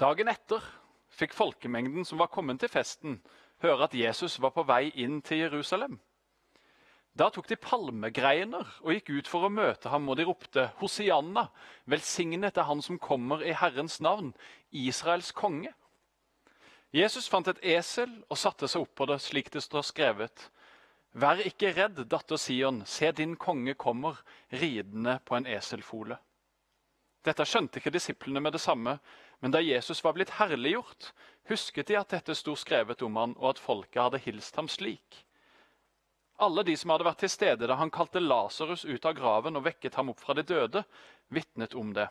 Dagen etter fikk folkemengden som var kommet til festen, høre at Jesus var på vei inn til Jerusalem. Da tok de palmegreiner og gikk ut for å møte ham, og de ropte, Hosianna, velsignet er han som kommer i Herrens navn, Israels konge. Jesus fant et esel og satte seg opp på det, slik det står skrevet. Vær ikke redd, datter Sion, se din konge kommer, ridende på en eselfole. Dette skjønte ikke disiplene med det samme, men da Jesus var blitt herliggjort, husket de at dette sto skrevet om han, og at folket hadde hilst ham slik. Alle de som hadde vært til stede da han kalte Lasarus ut av graven og vekket ham opp fra de døde, vitnet om det.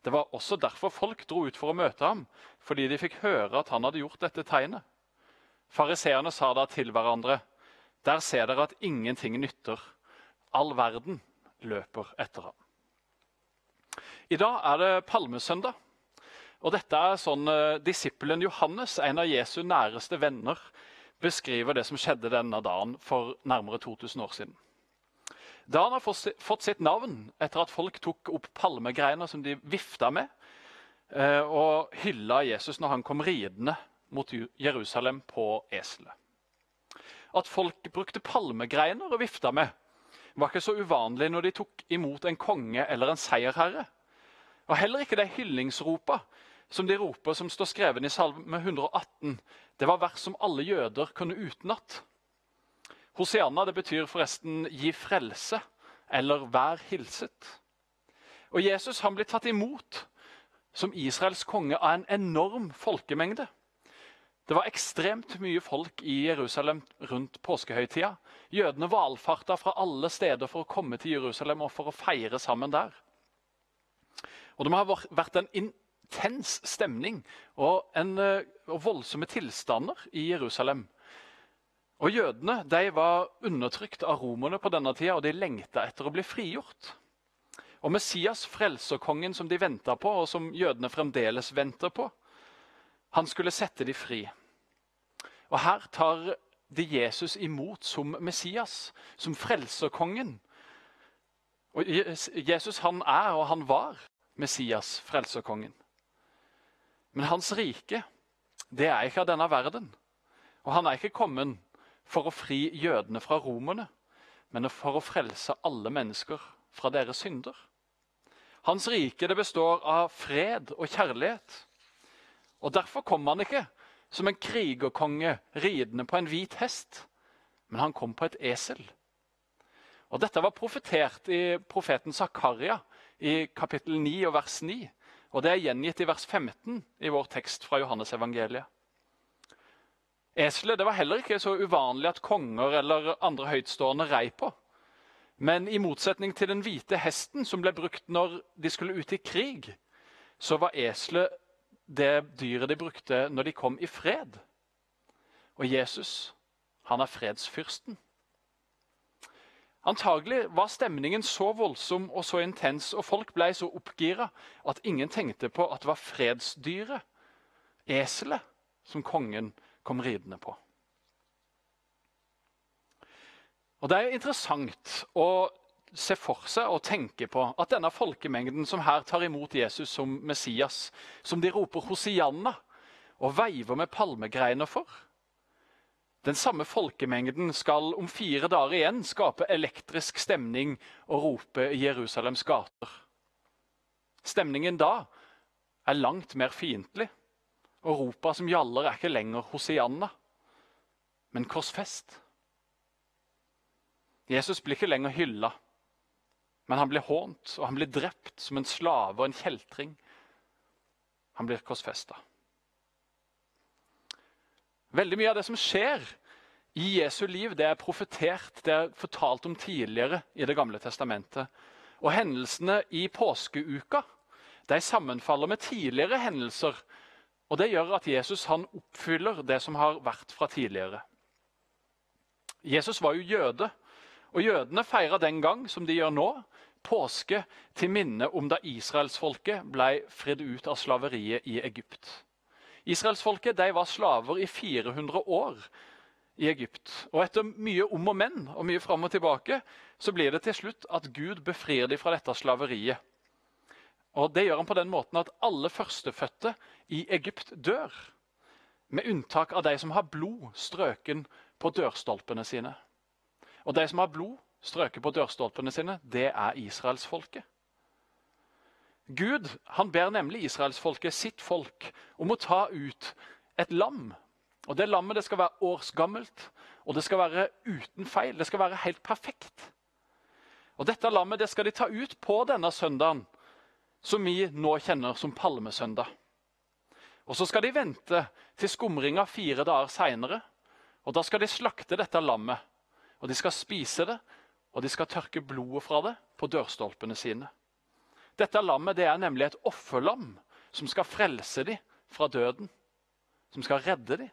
Det var også derfor folk dro ut for å møte ham, fordi de fikk høre at han hadde gjort dette tegnet. Fariseerne sa da til hverandre, der ser dere at ingenting nytter. All verden løper etter ham. I dag er det palmesøndag. Og dette er sånn uh, Disippelen Johannes, en av Jesu næreste venner, beskriver det som skjedde denne dagen for nærmere 2000 år siden. Dagen har fått sitt navn etter at folk tok opp palmegreiner som de vifta med, uh, og hylla Jesus når han kom ridende mot Jerusalem på eselet. At folk brukte palmegreiner og vifta med, var ikke så uvanlig når de tok imot en konge eller en seierherre. Og Heller ikke de hyllingsropa som de roper, som står skrevet i Salme 118, det var vers som alle jøder kunne utenat. Hosianna det betyr forresten 'gi frelse' eller 'vær hilset'. Og Jesus han blir tatt imot som Israels konge av en enorm folkemengde. Det var ekstremt mye folk i Jerusalem rundt påskehøytida. Jødene valfarta fra alle steder for å komme til Jerusalem og for å feire sammen der. Og Det må ha vært en intens stemning og, en, eh, og voldsomme tilstander i Jerusalem. Og Jødene de var undertrykt av romerne på denne tida, og de lengta etter å bli frigjort. Og Messias, frelserkongen som de venta på, og som jødene fremdeles venter på, han skulle sette de fri. Og Her tar de Jesus imot som Messias, som frelserkongen. Og Jesus han er og han var Messias, frelserkongen. Men hans rike det er ikke av denne verden. Og han er ikke kommet for å fri jødene fra romerne, men for å frelse alle mennesker fra deres synder. Hans rike det består av fred og kjærlighet. Og Derfor kom han ikke som en krigerkonge ridende på en hvit hest, men han kom på et esel. Og Dette var profetert i profeten Zakaria i kapittel 9 og vers 9. Og det er gjengitt i vers 15 i vår tekst fra Johannes evangeliet. Eselet det var heller ikke så uvanlig at konger eller andre høytstående rei på. Men i motsetning til den hvite hesten som ble brukt når de skulle ut i krig, så var eselet det dyret de brukte når de kom i fred. Og Jesus, han er fredsfyrsten. Antagelig var stemningen så voldsom og så intens, og folk ble så oppgira at ingen tenkte på at det var fredsdyret, eselet, som kongen kom ridende på. Og Det er interessant å se for seg og tenke på at denne folkemengden som her tar imot Jesus som Messias, som de roper Hosianna og veiver med palmegreiner for, den samme folkemengden skal om fire dager igjen skape elektrisk stemning og rope i Jerusalems gater. Stemningen da er langt mer fiendtlig, og ropa som gjaller er ikke lenger Hosianna, men korsfest. Jesus blir ikke lenger hylla, men han blir hånt og han blir drept som en slave og en kjeltring. Han blir korsfesta. Veldig mye av det som skjer i Jesu liv, det er profetert, det er fortalt om tidligere i Det gamle testamentet. Og hendelsene i påskeuka de sammenfaller med tidligere hendelser. Og Det gjør at Jesus han oppfyller det som har vært fra tidligere. Jesus var jo jøde, og jødene feira den gang, som de gjør nå, påske til minne om da israelsfolket ble fridd ut av slaveriet i Egypt. Israelsfolket var slaver i 400 år i Egypt. Og Etter mye om og men og mye fram og tilbake så blir det til slutt at Gud befrir dem fra dette slaveriet. Og Det gjør han på den måten at alle førstefødte i Egypt dør. Med unntak av de som har blod strøken på dørstolpene sine. Og de som har blod strøket på dørstolpene sine, det er israelsfolket. Gud han ber nemlig israelsfolket, sitt folk, om å ta ut et lam. Og Det lammet det skal være årsgammelt, og det skal være uten feil. Det skal være helt perfekt. Og Dette lammet det skal de ta ut på denne søndagen, som vi nå kjenner som palmesøndag. Og Så skal de vente til skumringa fire dager seinere. Da skal de slakte dette lammet. Og De skal spise det, og de skal tørke blodet fra det på dørstolpene sine. Dette lammet det er nemlig et offerlam som skal frelse dem fra døden. Som skal redde dem.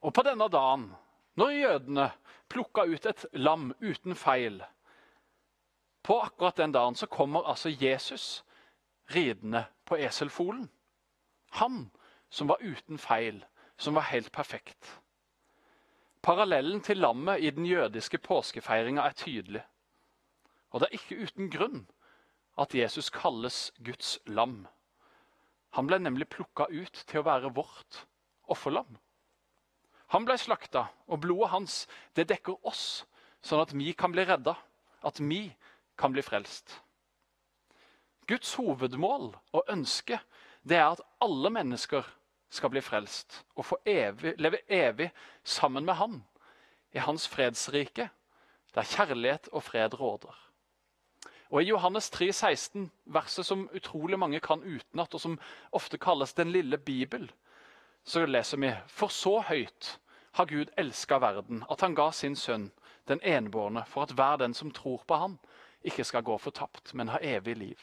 Og på denne dagen, når jødene plukka ut et lam uten feil På akkurat den dagen så kommer altså Jesus ridende på eselfolen. Han som var uten feil, som var helt perfekt. Parallellen til lammet i den jødiske påskefeiringa er tydelig. Og det er ikke uten grunn at Jesus kalles Guds lam. Han ble nemlig plukka ut til å være vårt offerlam. Han ble slakta, og blodet hans det dekker oss, sånn at vi kan bli redda, at vi kan bli frelst. Guds hovedmål og ønske det er at alle mennesker skal bli frelst og få evig, leve evig sammen med Han i Hans fredsrike, der kjærlighet og fred råder. Og I Johannes 3, 16, verset som utrolig mange kan utenat, og som ofte kalles Den lille bibel, så leser vi For så høyt har Gud elska verden, at han ga sin sønn, den enbårne, for at hver den som tror på ham, ikke skal gå fortapt, men ha evig liv.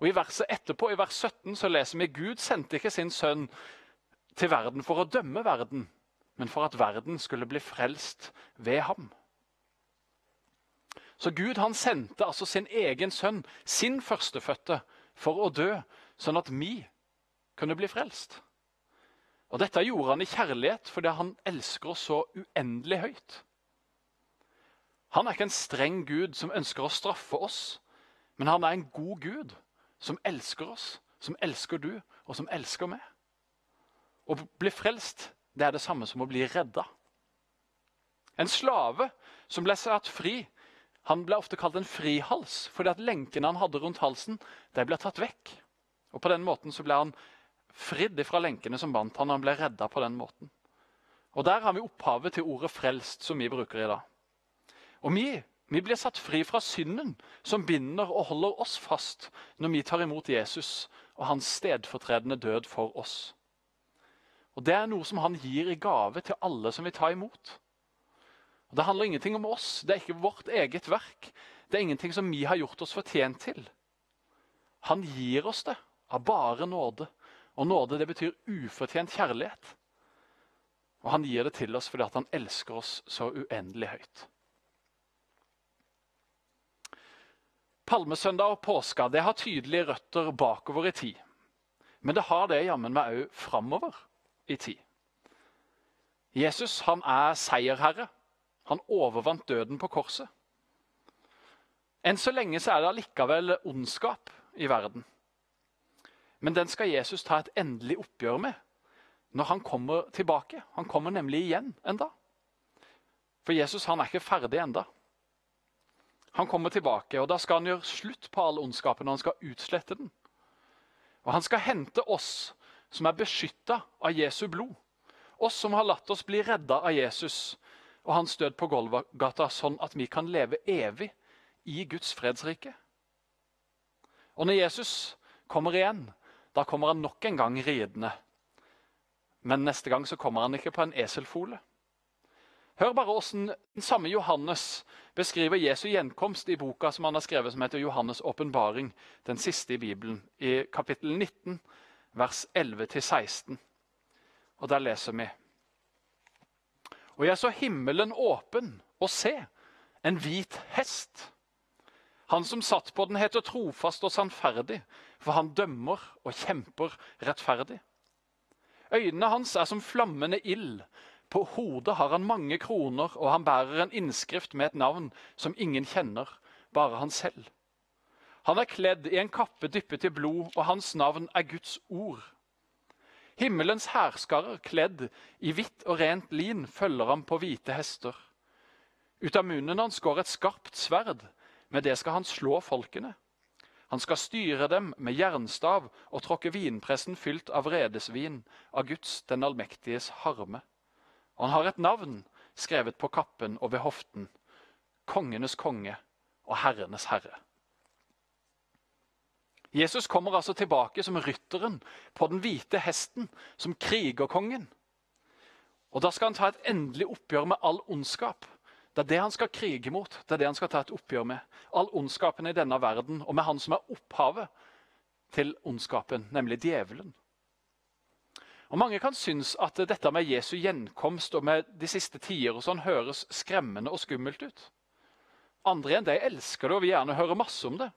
Og I verset etterpå, i vers 17, så leser vi Gud sendte ikke sin sønn til verden for å dømme verden, men for at verden skulle bli frelst ved ham. Så Gud han sendte altså sin egen sønn, sin førstefødte, for å dø, sånn at vi kunne bli frelst. Og Dette gjorde han i kjærlighet fordi han elsker oss så uendelig høyt. Han er ikke en streng gud som ønsker å straffe oss, men han er en god gud som elsker oss, som elsker du, og som elsker meg. Å bli frelst det er det samme som å bli redda. En slave som ble satt fri, han ble ofte kalt en frihals fordi at lenkene han hadde rundt halsen, de ble tatt vekk. Og På den måten så ble han fridd fra lenkene som bandt han, og han ble redda på den måten. Og Der har vi opphavet til ordet 'frelst', som vi bruker i dag. Og vi, vi blir satt fri fra synden, som binder og holder oss fast når vi tar imot Jesus og hans stedfortredende død for oss. Og Det er noe som han gir i gave til alle som vil ta imot. Og Det handler ingenting om oss. Det er ikke vårt eget verk. Det er ingenting som vi har gjort oss fortjent til. Han gir oss det av bare nåde. Og nåde det betyr ufortjent kjærlighet. Og han gir det til oss fordi han elsker oss så uendelig høyt. Palmesøndag og påska det har tydelige røtter bakover i tid. Men det har det jammen meg òg framover i tid. Jesus han er seierherre. Han overvant døden på korset. Enn så lenge så er det allikevel ondskap i verden. Men den skal Jesus ta et endelig oppgjør med når han kommer tilbake. Han kommer nemlig igjen enda. For Jesus han er ikke ferdig enda. Han kommer tilbake, og da skal han gjøre slutt på all ondskapen og han skal utslette den. Og han skal hente oss som er beskytta av Jesu blod. Oss som har latt oss bli redda av Jesus og hans død på Golgata, sånn at vi kan leve evig i Guds fredsrike. Og når Jesus kommer igjen, da kommer han nok en gang ridende. Men neste gang så kommer han ikke på en eselfole. Hør bare hvordan den samme Johannes beskriver Jesu gjenkomst i boka som han har skrevet som heter 'Johannes' åpenbaring', den siste i Bibelen, i kapittel 19, vers 11-16. Og Der leser vi Og jeg så himmelen åpen, og se, en hvit hest. Han som satt på den, heter trofast og sannferdig, for han dømmer og kjemper rettferdig. Øynene hans er som flammende ild. På hodet har han mange kroner, og han bærer en innskrift med et navn som ingen kjenner, bare han selv. Han er kledd i en kappe dyppet i blod, og hans navn er Guds ord. Himmelens hærskarer, kledd i hvitt og rent lin, følger ham på hvite hester. Ut av munnen hans går et skarpt sverd, med det skal han slå folkene. Han skal styre dem med jernstav og tråkke vinpressen fylt av redesvin, av Guds den allmektiges harme. Og han har et navn skrevet på kappen og ved hoften. Kongenes konge og herrenes herre. Jesus kommer altså tilbake som rytteren på den hvite hesten, som krigerkongen. Og Da skal han ta et endelig oppgjør med all ondskap. Det er det han skal krige mot, det er det han skal ta et oppgjør med. All ondskapen i denne verden, og med han som er opphavet til ondskapen, nemlig djevelen. Og Mange kan synes at dette med Jesu gjenkomst og med de siste tider og sånn høres skremmende og skummelt ut. Andre enn de elsker det og vil gjerne høre masse om det.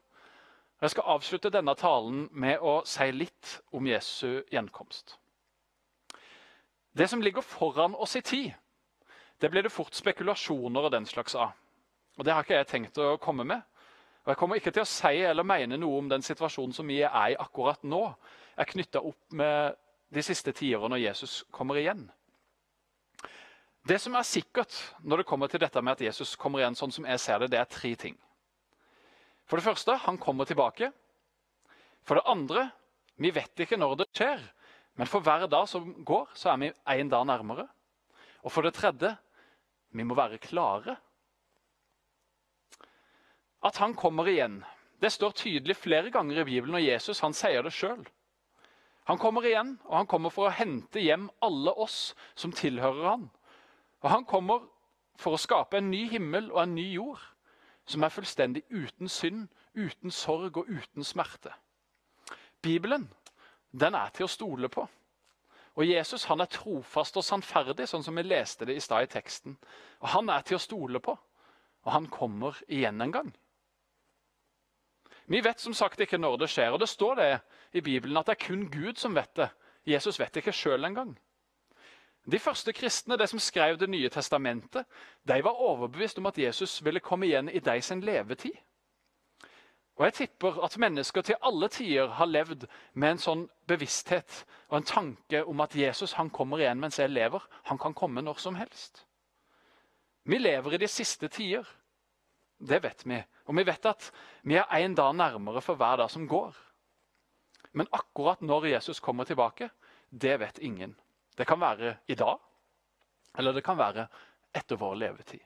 Jeg skal avslutte denne talen med å si litt om Jesu gjenkomst. Det som ligger foran oss i tid, det blir det fort spekulasjoner og den slags av. Og Det har ikke jeg tenkt å komme med. Og Jeg kommer ikke til å si eller mene noe om den situasjonen som vi er i akkurat nå, er knytta opp med de siste tiårene når Jesus kommer igjen. Det som er sikkert når det kommer til dette med at Jesus kommer igjen, sånn som jeg ser det, det er tre ting. For det første, han kommer tilbake. For det andre, vi vet ikke når det skjer, men for hver dag som går, så er vi én dag nærmere. Og for det tredje, vi må være klare. At han kommer igjen, det står tydelig flere ganger i Bibelen, og Jesus han sier det sjøl. Han kommer igjen, og han kommer for å hente hjem alle oss som tilhører han. Og han kommer for å skape en ny himmel og en ny jord, som er fullstendig uten synd, uten sorg og uten smerte. Bibelen den er til å stole på. Og Jesus han er trofast og sannferdig, sånn som vi leste det i stad i teksten. Og Han er til å stole på, og han kommer igjen en gang. Vi vet som sagt ikke når det skjer, og det står det i Bibelen at det er kun Gud som vet det. Jesus vet ikke sjøl engang. De første kristne, de som skrev Det nye testamentet, de var overbevist om at Jesus ville komme igjen i de sin levetid. Og Jeg tipper at mennesker til alle tider har levd med en sånn bevissthet og en tanke om at Jesus han kommer igjen mens jeg lever. Han kan komme når som helst. Vi lever i de siste tider. Det vet vi. Og vi vet at vi er én dag nærmere for hver dag som går. Men akkurat når Jesus kommer tilbake, det vet ingen. Det kan være i dag, eller det kan være etter vår levetid.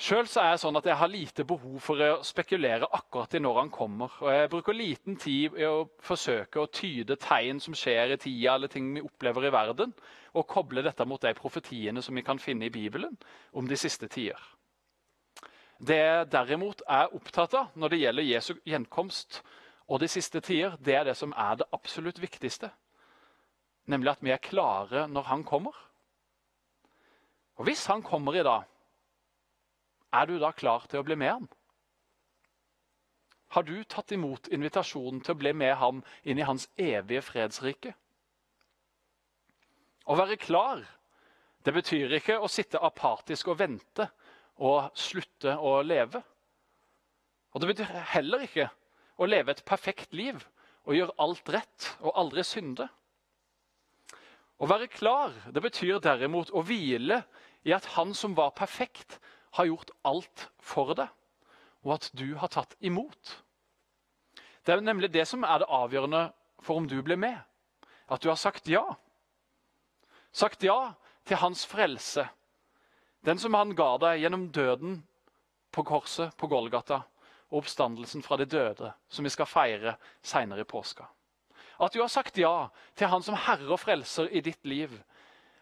Sjøl er jeg sånn at jeg har lite behov for å spekulere akkurat i når han kommer. Og Jeg bruker liten tid i å forsøke å tyde tegn som skjer i tida, eller ting vi opplever i verden, og koble dette mot de profetiene som vi kan finne i Bibelen om de siste tider. Det jeg derimot er opptatt av når det gjelder Jesu gjenkomst og de siste tider, det er det som er det absolutt viktigste. Nemlig at vi er klare når han kommer. Og hvis han kommer i dag, er du da klar til å bli med ham? Har du tatt imot invitasjonen til å bli med ham inn i hans evige fredsrike? Å være klar det betyr ikke å sitte apatisk og vente og slutte å leve. Og Det betyr heller ikke å leve et perfekt liv og gjøre alt rett og aldri synde. Å være klar det betyr derimot å hvile i at han som var perfekt, har gjort alt for deg, og at du har tatt imot. Det er nemlig det som er det avgjørende for om du blir med. At du har sagt ja. Sagt ja til hans frelse. Den som han ga deg gjennom døden på korset på Golgata og oppstandelsen fra de døde, som vi skal feire seinere i påska. At du har sagt ja til han som herre og frelser i ditt liv.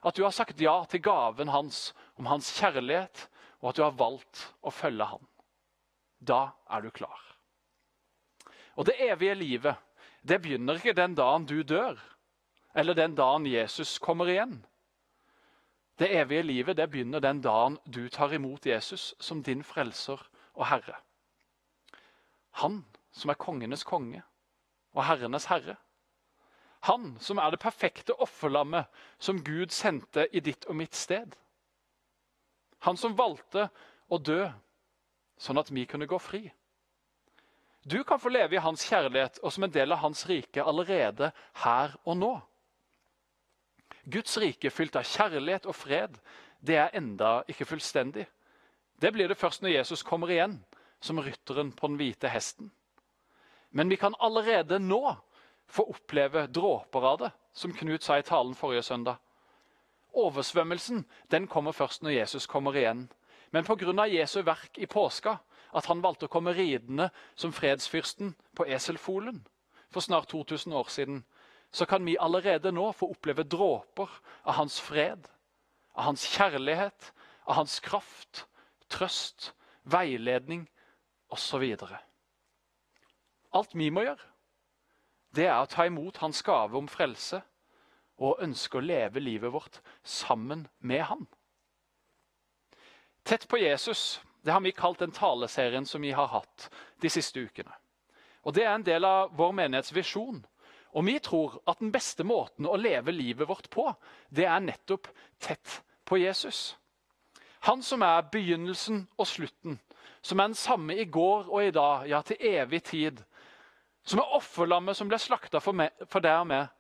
At du har sagt ja til gaven hans om hans kjærlighet, og at du har valgt å følge han. Da er du klar. Og det evige livet det begynner ikke den dagen du dør, eller den dagen Jesus kommer igjen. Det evige livet det begynner den dagen du tar imot Jesus som din frelser og herre. Han som er kongenes konge og herrenes herre. Han som er det perfekte offerlammet som Gud sendte i ditt og mitt sted. Han som valgte å dø sånn at vi kunne gå fri. Du kan få leve i hans kjærlighet og som en del av hans rike allerede her og nå. Guds rike fylt av kjærlighet og fred, det er enda ikke fullstendig. Det blir det først når Jesus kommer igjen, som rytteren på den hvite hesten. Men vi kan allerede nå få oppleve dråper av det, som Knut sa i talen forrige søndag. Oversvømmelsen den kommer først når Jesus kommer igjen. Men pga. Jesu verk i påska, at han valgte å komme ridende som fredsfyrsten på eselfolen for snart 2000 år siden, så kan vi allerede nå få oppleve dråper av hans fred, av hans kjærlighet, av hans kraft, trøst, veiledning osv. Alt vi må gjøre, det er å ta imot hans gave om frelse og ønske å leve livet vårt sammen med han. Tett på Jesus det har vi kalt den taleserien som vi har hatt de siste ukene. Og Det er en del av vår menighets visjon. Og vi tror at den beste måten å leve livet vårt på, det er nettopp tett på Jesus. Han som er begynnelsen og slutten, som er den samme i går og i dag, ja, til evig tid. Som er offerlammet som ble slakta for, for deg og meg,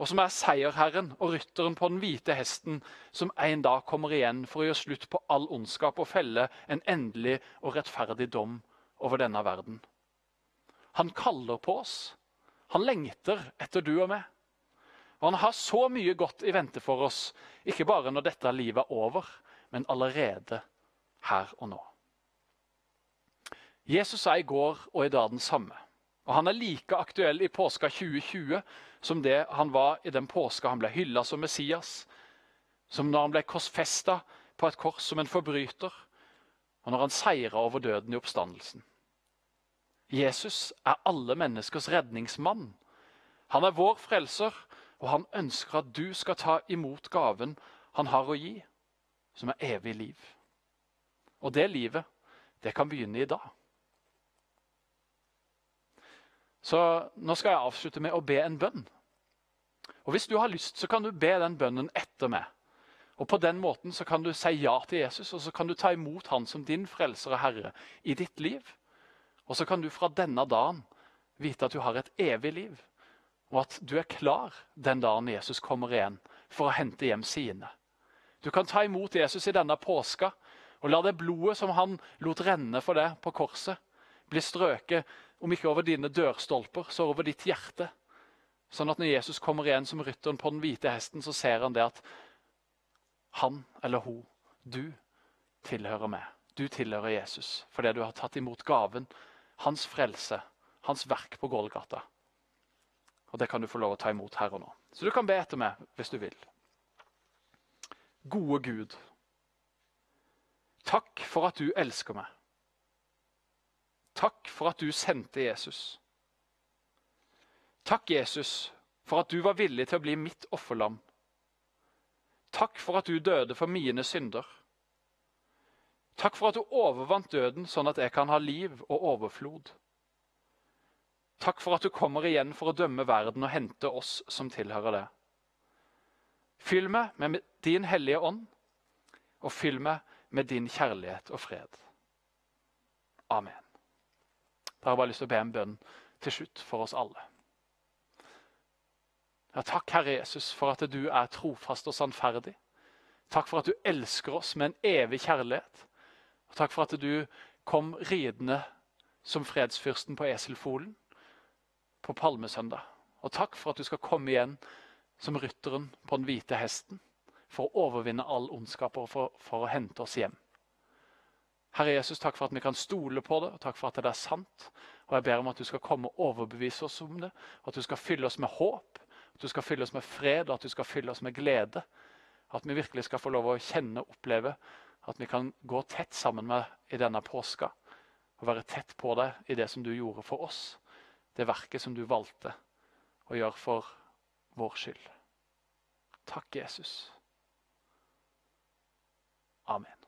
og som er seierherren og rytteren på den hvite hesten, som en dag kommer igjen for å gjøre slutt på all ondskap og felle en endelig og rettferdig dom over denne verden. Han kaller på oss. Han lengter etter du og meg. Og han har så mye godt i vente for oss, ikke bare når dette livet er over, men allerede her og nå. Jesus er i går og i dag den samme. Og Han er like aktuell i påska 2020 som det han var i den påska han ble hylla som Messias, som når han ble korsfesta på et kors som en forbryter, og når han seira over døden i oppstandelsen. Jesus er alle menneskers redningsmann. Han er vår frelser, og han ønsker at du skal ta imot gaven han har å gi, som er evig liv. Og det livet, det kan begynne i dag. Så nå skal jeg avslutte med å be en bønn. Og Hvis du har lyst, så kan du be den bønnen etter meg. Og På den måten så kan du si ja til Jesus, og så kan du ta imot han som din frelser og herre i ditt liv. Og så kan du fra denne dagen vite at du har et evig liv, og at du er klar den dagen Jesus kommer igjen for å hente hjem sine. Du kan ta imot Jesus i denne påska og la det blodet som han lot renne for deg på korset, bli strøket om ikke over dine dørstolper, så over ditt hjerte. Sånn at når Jesus kommer igjen som rytteren på den hvite hesten, så ser han det at han eller hun, du, tilhører meg. Du tilhører Jesus fordi du har tatt imot gaven, hans frelse, hans verk på Gålgata. Og Det kan du få lov å ta imot her og nå. Så du kan be etter meg hvis du vil. Gode Gud. Takk for at du elsker meg. Takk for at du sendte Jesus. Takk, Jesus, for at du var villig til å bli mitt offerlam. Takk for at du døde for mine synder. Takk for at du overvant døden, sånn at jeg kan ha liv og overflod. Takk for at du kommer igjen for å dømme verden og hente oss som tilhører det. Fyll meg med din hellige ånd, og fyll meg med din kjærlighet og fred. Amen. Da har jeg bare lyst til å be en bønn til slutt for oss alle. Ja, takk, Herre Jesus, for at du er trofast og sannferdig. Takk for at du elsker oss med en evig kjærlighet. Og takk for at du kom ridende som fredsfyrsten på eselfolen på palmesøndag. Og takk for at du skal komme igjen som rytteren på den hvite hesten for å overvinne all ondskap og for, for å hente oss hjem. Herre Jesus, takk for at vi kan stole på det, og takk for at det er sant. Og Jeg ber om at du skal komme og overbevise oss om det, at du skal fylle oss med håp, at du skal fylle oss med fred og at du skal fylle oss med glede. At vi virkelig skal få lov å kjenne og oppleve at vi kan gå tett sammen med i denne påska. Og være tett på deg i det som du gjorde for oss. Det verket som du valgte å gjøre for vår skyld. Takk, Jesus. Amen.